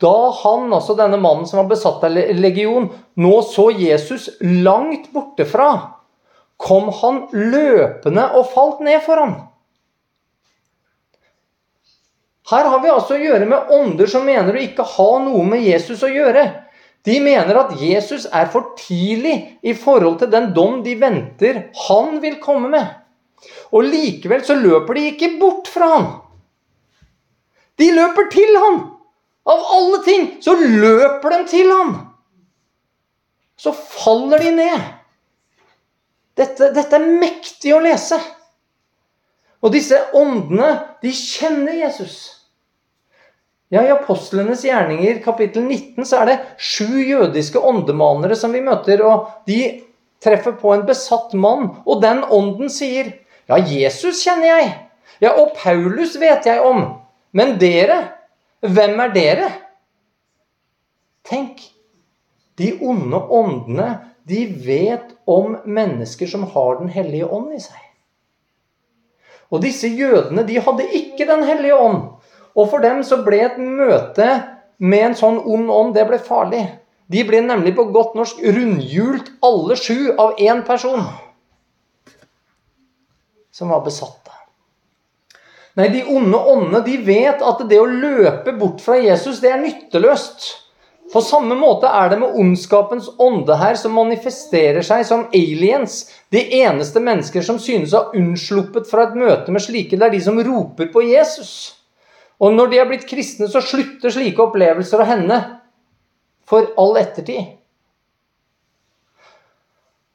da han, altså denne mannen som var besatt av legion, nå så Jesus langt borte fra, kom han løpende og falt ned for ham. Her har vi altså å gjøre med ånder som mener å ikke ha noe med Jesus å gjøre. De mener at Jesus er for tidlig i forhold til den dom de venter han vil komme med. Og likevel så løper de ikke bort fra han. De løper til han. Av alle ting så løper de til han. Så faller de ned. Dette, dette er mektig å lese. Og disse åndene, de kjenner Jesus. Ja, I apostlenes gjerninger, kapittel 19, så er det sju jødiske åndemanere som vi møter. og De treffer på en besatt mann, og den ånden sier Ja, Jesus kjenner jeg. Ja, og Paulus vet jeg om. Men dere, hvem er dere? Tenk. De onde åndene, de vet om mennesker som har Den hellige ånd i seg. Og disse jødene, de hadde ikke Den hellige ånd. Og for dem så ble et møte med en sånn ond ånd det ble farlig. De ble nemlig på godt norsk rundhjult, alle sju, av én person som var besatte. Nei, de onde åndene de vet at det å løpe bort fra Jesus, det er nytteløst. På samme måte er det med ondskapens ånde her, som manifesterer seg som aliens. De eneste mennesker som synes å ha unnsluppet fra et møte med slike, det er de som roper på Jesus. Og når de er blitt kristne, så slutter slike opplevelser å hende for all ettertid.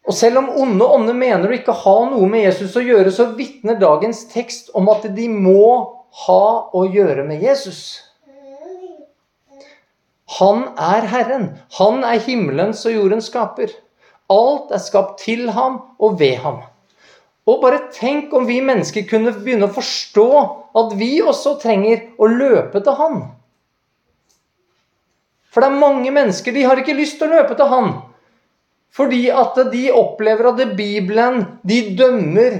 Og selv om onde ånder mener å ikke ha noe med Jesus å gjøre, så vitner dagens tekst om at de må ha å gjøre med Jesus. Han er Herren. Han er himmelens og jordens skaper. Alt er skapt til ham og ved ham. Og bare tenk om vi mennesker kunne begynne å forstå at vi også trenger å løpe til Han. For det er mange mennesker de har ikke lyst til å løpe til Han. Fordi at de opplever at Bibelen de dømmer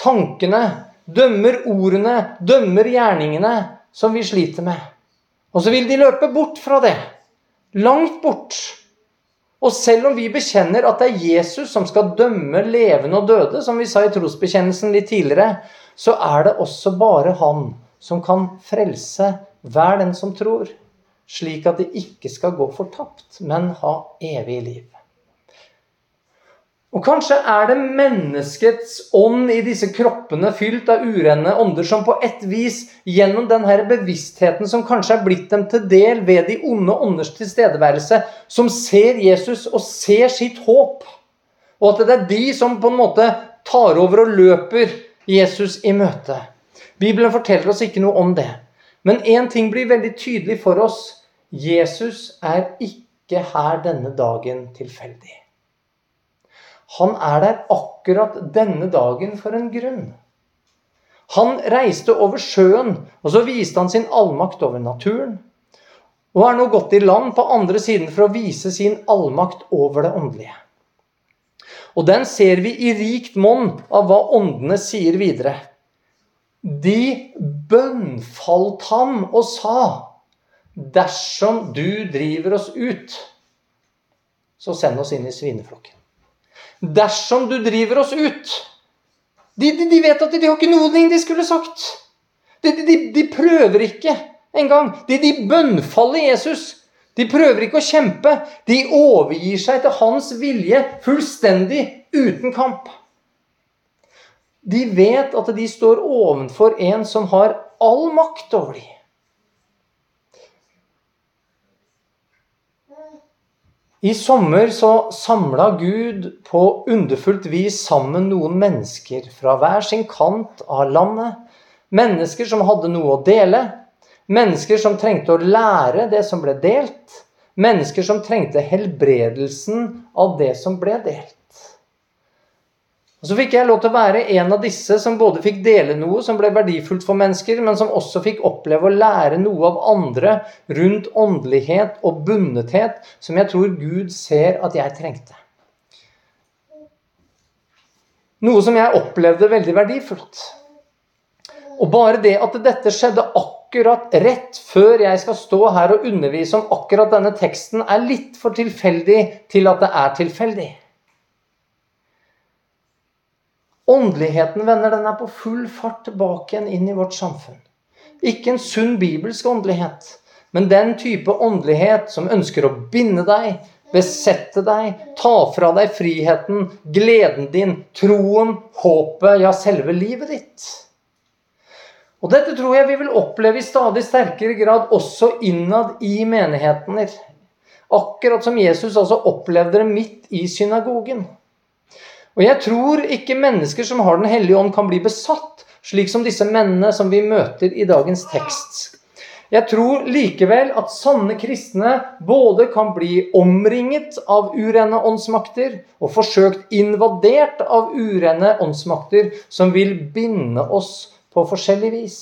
tankene, dømmer ordene, dømmer gjerningene som vi sliter med. Og så vil de løpe bort fra det. Langt bort. Og selv om vi bekjenner at det er Jesus som skal dømme levende og døde, som vi sa i trosbekjennelsen litt tidligere, så er det også bare Han som kan frelse hver den som tror, slik at de ikke skal gå fortapt, men ha evig liv. Og kanskje er det menneskets ånd i disse kroppene fylt av urene ånder som på et vis, gjennom denne bevisstheten som kanskje er blitt dem til del ved de onde ånders tilstedeværelse, som ser Jesus og ser sitt håp. Og at det er de som på en måte tar over og løper Jesus i møte. Bibelen forteller oss ikke noe om det. Men én ting blir veldig tydelig for oss. Jesus er ikke her denne dagen tilfeldig. Han er der akkurat denne dagen for en grunn. Han reiste over sjøen, og så viste han sin allmakt over naturen. Og er nå gått i land på andre siden for å vise sin allmakt over det åndelige. Og den ser vi i rikt monn av hva åndene sier videre. De bønnfalt ham og sa, dersom du driver oss ut, så send oss inn i svineflokken dersom du driver oss ut. De, de, de vet at de, de har ikke noe de skulle sagt. De, prøver ikke engang. De, de bønnfaller Jesus. De prøver ikke å kjempe. De overgir seg til hans vilje fullstendig, uten kamp. De vet at de står ovenfor en som har all makt over dem. I sommer så samla Gud på underfullt vis sammen noen mennesker fra hver sin kant av landet. Mennesker som hadde noe å dele. Mennesker som trengte å lære det som ble delt. Mennesker som trengte helbredelsen av det som ble delt. Og Så fikk jeg lov til å være en av disse som både fikk dele noe som ble verdifullt for mennesker, men som også fikk oppleve å lære noe av andre rundt åndelighet og bundethet, som jeg tror Gud ser at jeg trengte. Noe som jeg opplevde veldig verdifullt. Og bare det at dette skjedde akkurat rett før jeg skal stå her og undervise om akkurat denne teksten, er litt for tilfeldig til at det er tilfeldig. Åndeligheten, venner, den er på full fart tilbake igjen inn i vårt samfunn. Ikke en sunn bibelsk åndelighet, men den type åndelighet som ønsker å binde deg, besette deg, ta fra deg friheten, gleden din, troen, håpet, ja, selve livet ditt. Og dette tror jeg vi vil oppleve i stadig sterkere grad også innad i menighetene. Akkurat som Jesus altså opplevde det midt i synagogen. Og jeg tror ikke mennesker som har Den hellige ånd, kan bli besatt, slik som disse mennene som vi møter i dagens tekst. Jeg tror likevel at sanne kristne både kan bli omringet av urene åndsmakter og forsøkt invadert av urene åndsmakter som vil binde oss på forskjellig vis.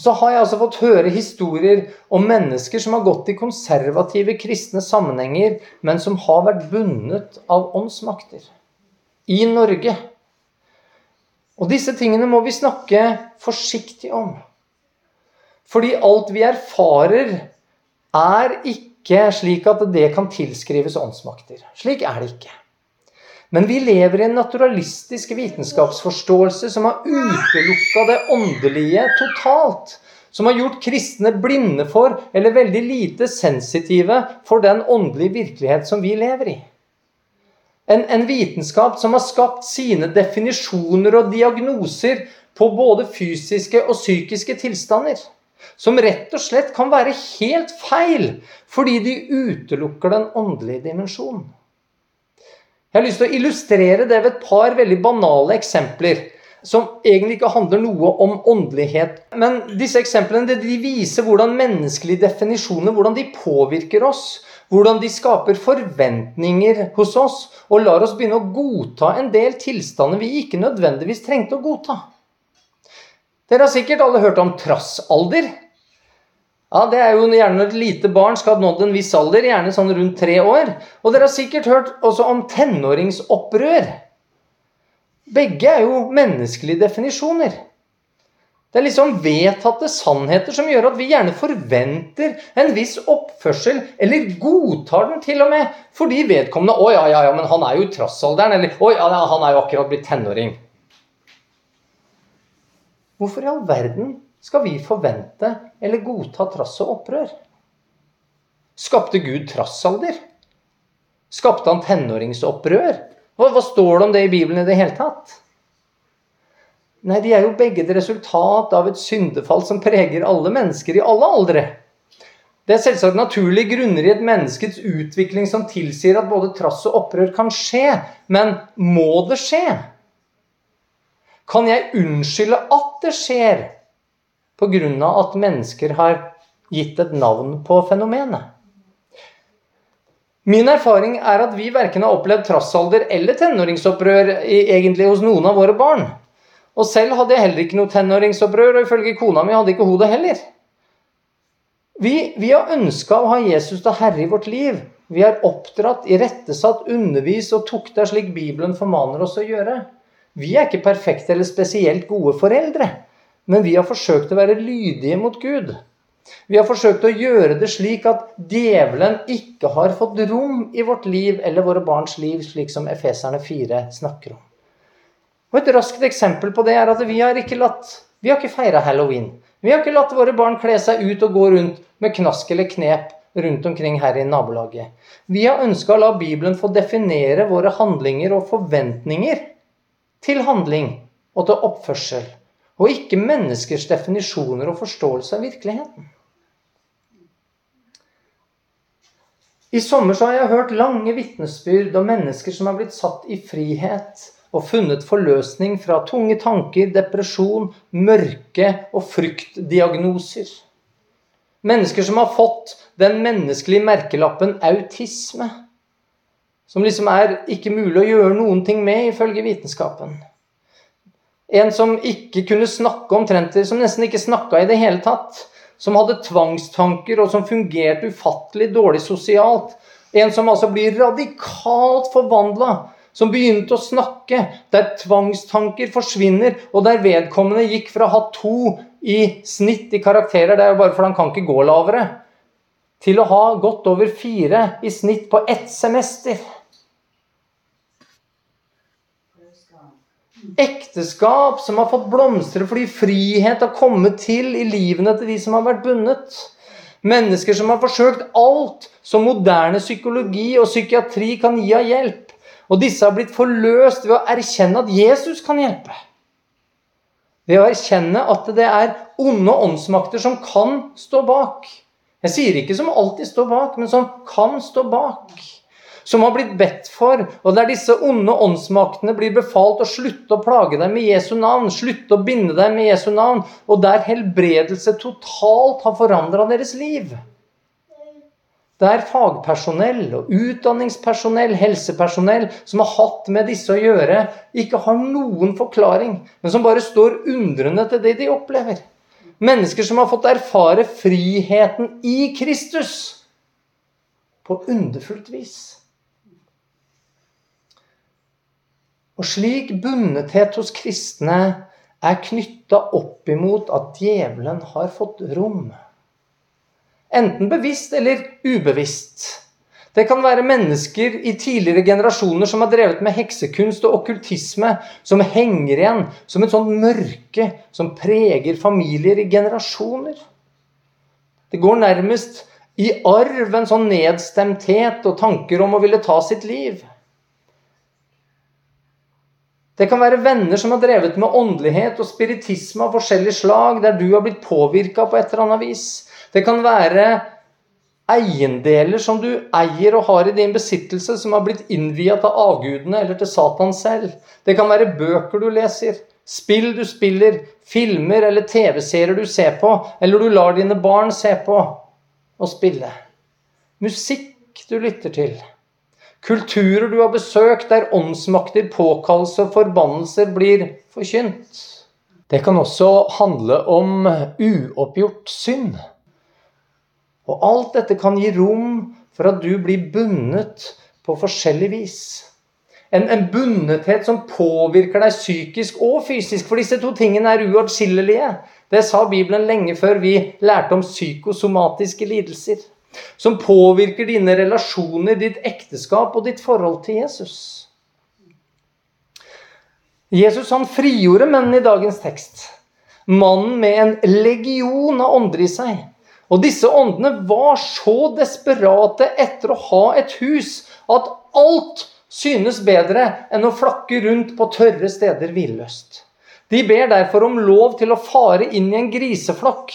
Og så har jeg altså fått høre historier om mennesker som har gått i konservative kristne sammenhenger, men som har vært bundet av åndsmakter. I Norge. Og disse tingene må vi snakke forsiktig om. Fordi alt vi erfarer, er ikke slik at det kan tilskrives åndsmakter. Slik er det ikke. Men vi lever i en naturalistisk vitenskapsforståelse som har utelukka det åndelige totalt. Som har gjort kristne blinde for, eller veldig lite sensitive for, den åndelige virkelighet som vi lever i. En, en vitenskap som har skapt sine definisjoner og diagnoser på både fysiske og psykiske tilstander. Som rett og slett kan være helt feil fordi de utelukker den åndelige dimensjonen. Jeg har lyst til å illustrere det ved et par veldig banale eksempler. Som egentlig ikke handler noe om åndelighet. Men disse eksemplene de viser hvordan menneskelige definisjoner hvordan de påvirker oss. Hvordan de skaper forventninger hos oss og lar oss begynne å godta en del tilstander vi ikke nødvendigvis trengte å godta. Dere har sikkert alle hørt om trassalder. Ja, Det er jo gjerne når et lite barn skal ha nådd en viss alder, gjerne sånn rundt tre år. Og dere har sikkert hørt også om tenåringsopprør. Begge er jo menneskelige definisjoner. Det er liksom vedtatte sannheter som gjør at vi gjerne forventer en viss oppførsel, eller godtar den til og med, fordi vedkommende 'Å ja, ja, ja, men han er jo i trassalderen', eller 'Å ja, han er jo akkurat blitt tenåring'. Hvorfor i all verden skal vi forvente eller godta trass og opprør? Skapte Gud trassalder? Skapte han tenåringsopprør? Hva, hva står det om det i Bibelen i det hele tatt? Nei, de er jo begge et resultat av et syndefall som preger alle mennesker i alle aldre. Det er selvsagt naturlige grunner i et menneskets utvikling som tilsier at både trass og opprør kan skje, men må det skje? Kan jeg unnskylde at det skjer pga. at mennesker har gitt et navn på fenomenet? Min erfaring er at vi verken har opplevd trassalder eller tenåringsopprør egentlig hos noen av våre barn. Og selv hadde jeg heller ikke noe tenåringsopprør, og ifølge kona mi hadde ikke hodet heller. Vi, vi har ønska å ha Jesus til herre i vårt liv. Vi har oppdratt, irettesatt, undervist og tukta slik Bibelen formaner oss å gjøre. Vi er ikke perfekte eller spesielt gode foreldre, men vi har forsøkt å være lydige mot Gud. Vi har forsøkt å gjøre det slik at djevelen ikke har fått rom i vårt liv eller våre barns liv, slik som Efeserne 4 snakker om. Og Et raskt eksempel på det er at vi har ikke latt vi har ikke feira halloween. Vi har ikke latt våre barn kle seg ut og gå rundt med knask eller knep rundt omkring her i nabolaget. Vi har ønska å la Bibelen få definere våre handlinger og forventninger til handling og til oppførsel, og ikke menneskers definisjoner og forståelse av virkeligheten. I sommer har jeg hørt lange vitnesbyrd om mennesker som har blitt satt i frihet og funnet forløsning fra tunge tanker, depresjon, mørke og fryktdiagnoser. Mennesker som har fått den menneskelige merkelappen autisme. Som liksom er ikke mulig å gjøre noen ting med, ifølge vitenskapen. En som ikke kunne snakke omtrent, som nesten ikke snakka i det hele tatt. Som hadde tvangstanker, og som fungerte ufattelig dårlig sosialt. En som altså blir radikalt forvandla som begynte å snakke, der tvangstanker forsvinner, og der vedkommende gikk fra å ha to i snitt i karakterer, det er jo bare fordi han kan ikke gå lavere, til å ha gått over fire i snitt på ett semester. Ekteskap som har fått blomstre fordi frihet har kommet til i livene til de som har vært bundet. Mennesker som har forsøkt alt som moderne psykologi og psykiatri kan gi av hjelp. Og disse har blitt forløst ved å erkjenne at Jesus kan hjelpe. Ved å erkjenne at det er onde åndsmakter som kan stå bak. Jeg sier ikke som alltid står bak, men som kan stå bak. Som har blitt bedt for, og der disse onde åndsmaktene blir befalt å slutte å plage dem med Jesu navn, slutte å binde dem med Jesu navn, og der helbredelse totalt har forandra deres liv der fagpersonell og utdanningspersonell, helsepersonell som har hatt med disse å gjøre, ikke har noen forklaring, men som bare står undrende til det de opplever. Mennesker som har fått erfare friheten i Kristus på underfullt vis. Og slik bundethet hos kristne er knytta opp imot at djevelen har fått rom. Enten bevisst eller ubevisst. Det kan være mennesker i tidligere generasjoner som har drevet med heksekunst og okkultisme, som henger igjen som et sånt mørke som preger familier i generasjoner. Det går nærmest i arv en sånn nedstemthet og tanker om å ville ta sitt liv. Det kan være venner som har drevet med åndelighet og spiritisme av forskjellig slag, der du har blitt påvirka på et eller annet vis. Det kan være eiendeler som du eier og har i din besittelse, som har blitt innvia til avgudene eller til Satan selv. Det kan være bøker du leser, spill du spiller, filmer eller TV-serier du ser på, eller du lar dine barn se på og spille. Musikk du lytter til. Kulturer du har besøkt der åndsmakter, påkallelse og forbannelser blir forkynt. Det kan også handle om uoppgjort synd. Og alt dette kan gi rom for at du blir bundet på forskjellig vis. En, en bundethet som påvirker deg psykisk og fysisk, for disse to tingene er uatskillelige. Det sa Bibelen lenge før vi lærte om psykosomatiske lidelser. Som påvirker dine relasjoner, ditt ekteskap og ditt forhold til Jesus. Jesus han frigjorde mennene i dagens tekst. Mannen med en legion av ånder i seg. Og disse åndene var så desperate etter å ha et hus at alt synes bedre enn å flakke rundt på tørre steder hvilløst. De ber derfor om lov til å fare inn i en griseflokk.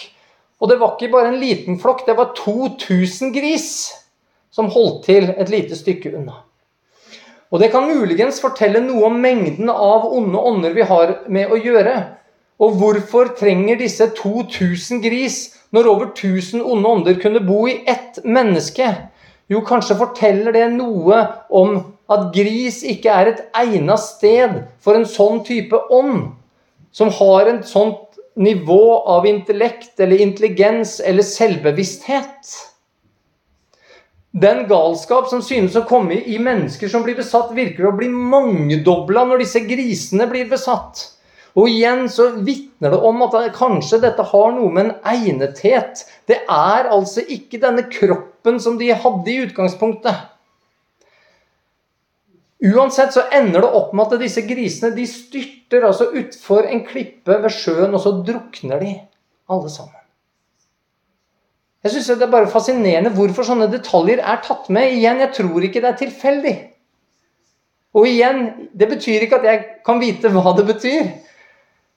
Og det var ikke bare en liten flokk, det var 2000 gris som holdt til et lite stykke unna. Og det kan muligens fortelle noe om mengden av onde ånder vi har med å gjøre. Og hvorfor trenger disse 2000 gris når over 1000 onde ånder kunne bo i ett menneske? Jo, kanskje forteller det noe om at gris ikke er et egnet sted for en sånn type ånd, som har en sånt nivå av intellekt eller intelligens eller selvbevissthet. Den galskap som synes å komme i mennesker som blir besatt, virker å bli mangedobla når disse grisene blir besatt. Og igjen så vitner det om at kanskje dette har noe med en egnethet Det er altså ikke denne kroppen som de hadde i utgangspunktet. Uansett så ender det opp med at disse grisene de styrter altså utfor en klippe ved sjøen, og så drukner de alle sammen. Jeg synes Det er bare fascinerende hvorfor sånne detaljer er tatt med. Igjen, jeg tror ikke det er tilfeldig. Og igjen, det betyr ikke at jeg kan vite hva det betyr.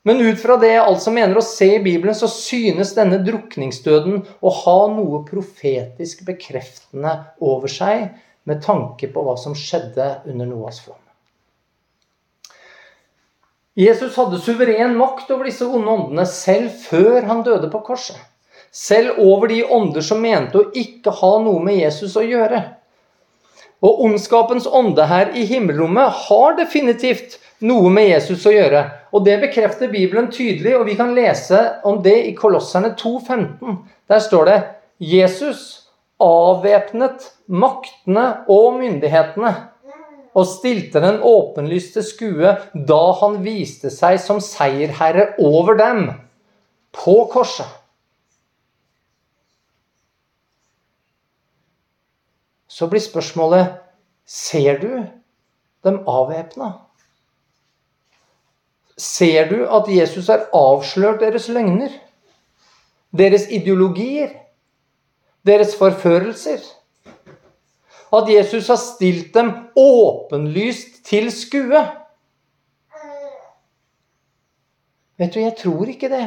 Men ut fra det jeg altså mener å se i Bibelen, så synes denne drukningsdøden å ha noe profetisk bekreftende over seg med tanke på hva som skjedde under Noas flom. Jesus hadde suveren makt over disse onde åndene selv før han døde på korset. Selv over de ånder som mente å ikke ha noe med Jesus å gjøre. Og ondskapens ånde her i himmelrommet har definitivt noe med Jesus å gjøre. Og det bekrefter Bibelen tydelig, og vi kan lese om det i Kolosserne 2,15. Der står det Jesus avvæpnet maktene og myndighetene og stilte den åpenlyst til skue da han viste seg som seierherre over dem på korset. Så blir spørsmålet Ser du dem avvæpna? Ser du at Jesus har avslørt deres løgner? Deres ideologier? deres forførelser. At Jesus har stilt dem åpenlyst til skue. Vet du, jeg tror ikke det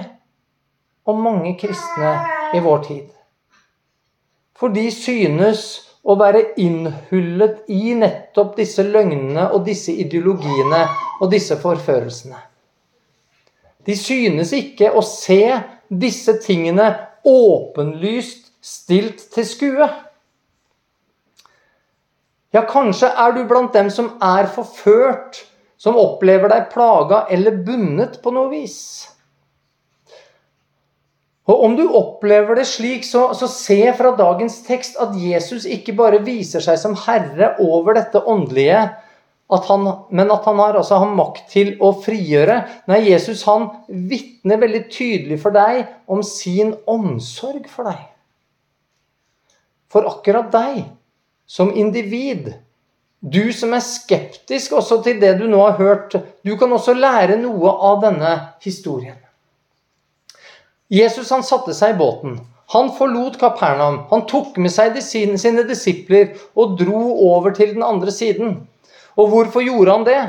om mange kristne i vår tid. For de synes å være innhullet i nettopp disse løgnene og disse ideologiene og disse forførelsene. De synes ikke å se disse tingene åpenlyst stilt til skue. Ja, kanskje er du blant dem som er forført, som opplever deg plaga eller bundet på noe vis. Og Om du opplever det slik, så, så se fra dagens tekst at Jesus ikke bare viser seg som herre over dette åndelige, at han, men at han har, altså, har, makt til å frigjøre. Nei, Jesus han vitner veldig tydelig for deg om sin omsorg for deg for akkurat deg som individ. Du som er skeptisk også til det du nå har hørt, du kan også lære noe av denne historien. Jesus han satte seg i båten. Han forlot Kapernaum. Han tok med seg sine, disipler og dro over til den andre siden. Og hvorfor gjorde han det?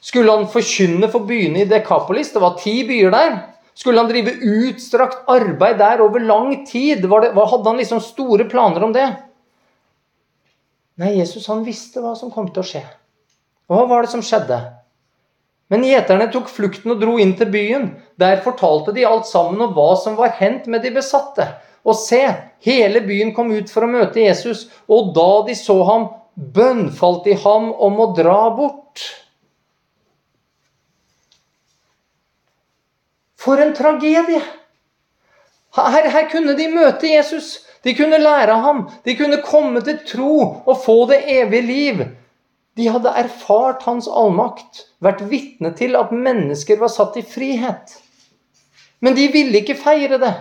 Skulle han forkynne for byene i Dekapolis? Det var ti byer der. Skulle han drive utstrakt arbeid der over lang tid? Det, hadde han liksom store planer om det? Nei, Jesus han visste hva som kom til å skje. Og hva var det som skjedde? Men gjeterne tok flukten og dro inn til byen. Der fortalte de alt sammen om hva som var hendt med de besatte. Og se, hele byen kom ut for å møte Jesus, og da de så ham, bønnfalt de ham om å dra bort. For en tragedie! Her, her, kunne de møte Jesus. De kunne lære ham. De kunne komme til tro og få det evige liv. De hadde erfart hans allmakt, vært vitne til at mennesker var satt i frihet. Men de ville ikke feire det.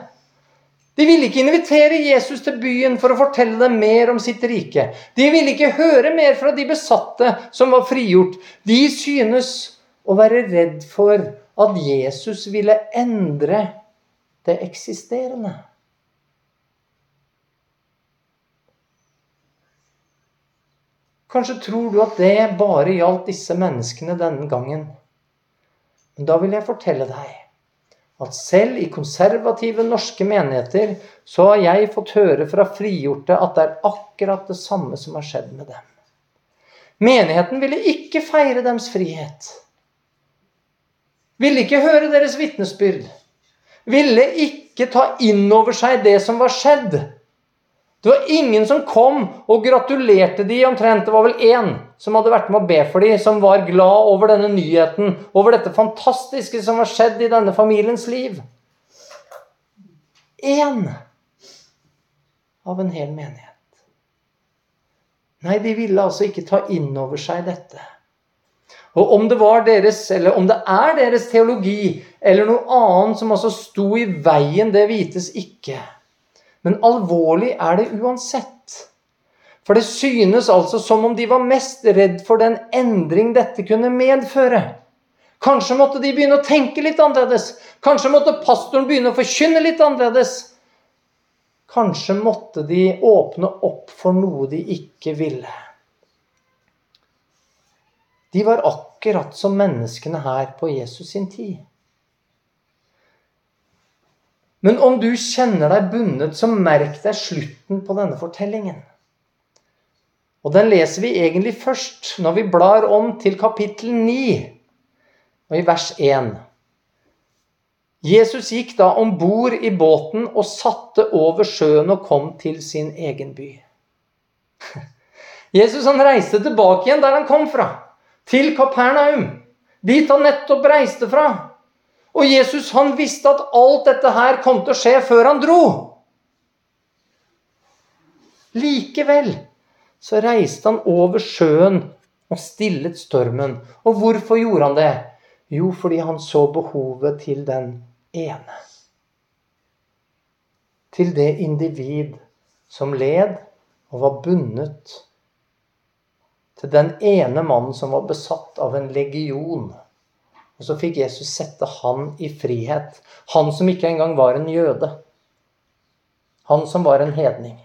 De ville ikke invitere Jesus til byen for å fortelle dem mer om sitt rike. De ville ikke høre mer fra de besatte som var frigjort. De synes å være redd for at Jesus ville endre det eksisterende. Kanskje tror du at det bare gjaldt disse menneskene denne gangen. Men da vil jeg fortelle deg at selv i konservative norske menigheter så har jeg fått høre fra frigjorte at det er akkurat det samme som har skjedd med dem. Menigheten ville ikke feire deres frihet. Ville ikke høre deres vitnesbyrd. Ville ikke ta inn over seg det som var skjedd. Det var ingen som kom og gratulerte de omtrent. Det var vel én som hadde vært med å be for de, som var glad over denne nyheten, over dette fantastiske som har skjedd i denne familiens liv. Én av en hel menighet. Nei, de ville altså ikke ta inn over seg dette. Og om det var deres, eller om det er deres teologi, eller noe annet som altså sto i veien, det vites ikke. Men alvorlig er det uansett. For det synes altså som om de var mest redd for den endring dette kunne medføre. Kanskje måtte de begynne å tenke litt annerledes. Kanskje måtte pastoren begynne å forkynne litt annerledes. Kanskje måtte de åpne opp for noe de ikke ville. De var akkurat som menneskene her på Jesus sin tid. Men om du kjenner deg bundet, så merk deg slutten på denne fortellingen. Og den leser vi egentlig først når vi blar om til kapittel 9, og i vers 1. Jesus gikk da om bord i båten og satte over sjøen og kom til sin egen by. Jesus han reiste tilbake igjen der han kom fra, til Kapernaum, dit han nettopp reiste fra. Og Jesus han visste at alt dette her kom til å skje før han dro. Likevel så reiste han over sjøen og stillet stormen. Og hvorfor gjorde han det? Jo, fordi han så behovet til den ene. Til det individ som led og var bundet til den ene mannen som var besatt av en legion. Og så fikk Jesus sette han i frihet. Han som ikke engang var en jøde. Han som var en hedning.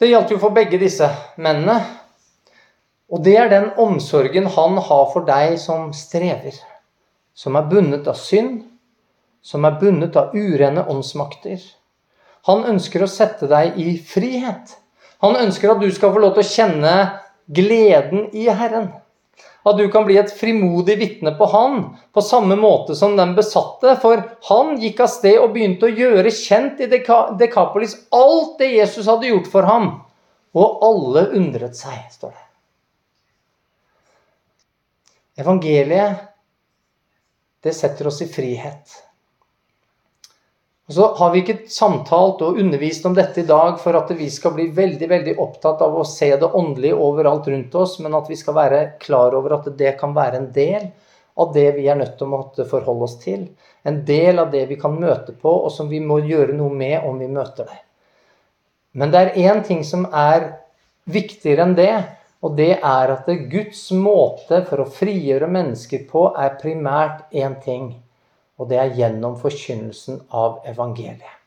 Det gjaldt jo for begge disse mennene. Og det er den omsorgen han har for deg som strever. Som er bundet av synd, som er bundet av urene åndsmakter. Han ønsker å sette deg i frihet. Han ønsker at du skal få lov til å kjenne gleden i Herren. At du kan bli et frimodig vitne på han, på samme måte som den besatte. For han gikk av sted og begynte å gjøre kjent i Dekapolis alt det Jesus hadde gjort for ham. Og alle undret seg, står det. Evangeliet, det setter oss i frihet. Og så har vi ikke samtalt og undervist om dette i dag for at vi skal bli veldig veldig opptatt av å se det åndelige overalt rundt oss, men at vi skal være klar over at det kan være en del av det vi er nødt til å måtte forholde oss til. En del av det vi kan møte på, og som vi må gjøre noe med om vi møter det. Men det er én ting som er viktigere enn det, og det er at Guds måte for å frigjøre mennesker på er primært én ting og det er gjennom forkynnelsen av evangeliet.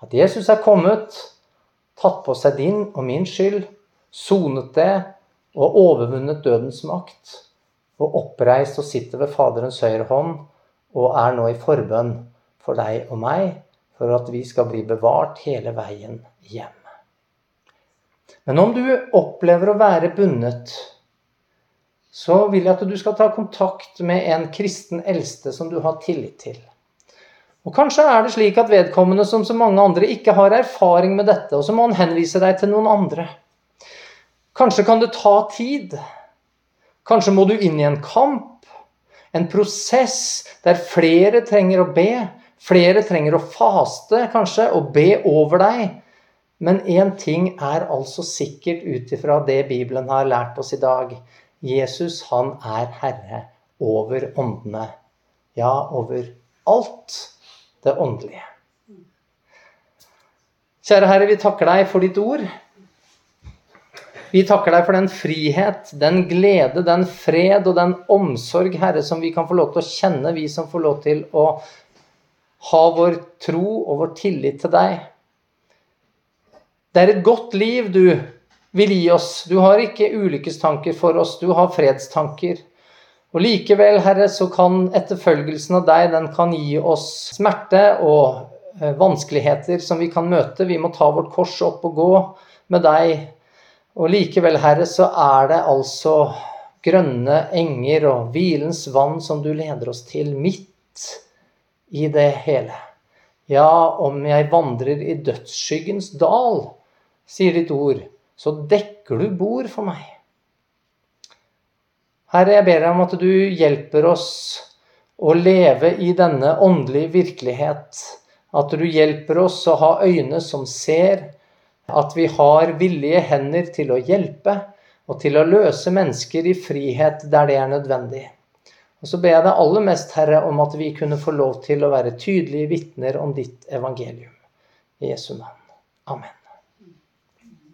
At Jesus er kommet, tatt på seg din og min skyld, sonet det og overvunnet dødens makt, og oppreist og sitter ved Faderens høyre hånd og er nå i forbønn for deg og meg, for at vi skal bli bevart hele veien hjem. Men om du opplever å være bundet, så vil jeg at du skal ta kontakt med en kristen eldste som du har tillit til. Og Kanskje er det slik at vedkommende som så mange andre ikke har erfaring med dette, og så må han henvise deg til noen andre. Kanskje kan det ta tid. Kanskje må du inn i en kamp, en prosess der flere trenger å be. Flere trenger å faste, kanskje, og be over deg. Men én ting er altså sikkert ut ifra det Bibelen har lært oss i dag. Jesus, han er herre over åndene. Ja, over alt det åndelige. Kjære Herre, vi takker deg for ditt ord. Vi takker deg for den frihet, den glede, den fred og den omsorg, Herre, som vi kan få lov til å kjenne, vi som får lov til å ha vår tro og vår tillit til deg. Det er et godt liv du vil gi oss. Du har ikke ulykkestanker for oss, du har fredstanker. Og likevel, Herre, så kan etterfølgelsen av deg, den kan gi oss smerte og eh, vanskeligheter som vi kan møte. Vi må ta vårt kors opp og gå med deg. Og likevel, Herre, så er det altså grønne enger og hvilens vann som du leder oss til, midt i det hele. Ja, om jeg vandrer i dødsskyggens dal, sier ditt ord, så dekker du bord for meg. Herre, jeg ber deg om at du hjelper oss å leve i denne åndelige virkelighet. At du hjelper oss å ha øyne som ser, at vi har villige hender til å hjelpe og til å løse mennesker i frihet der det er nødvendig. Og så ber jeg deg aller mest, Herre, om at vi kunne få lov til å være tydelige vitner om ditt evangelium. I Jesu navn. Amen.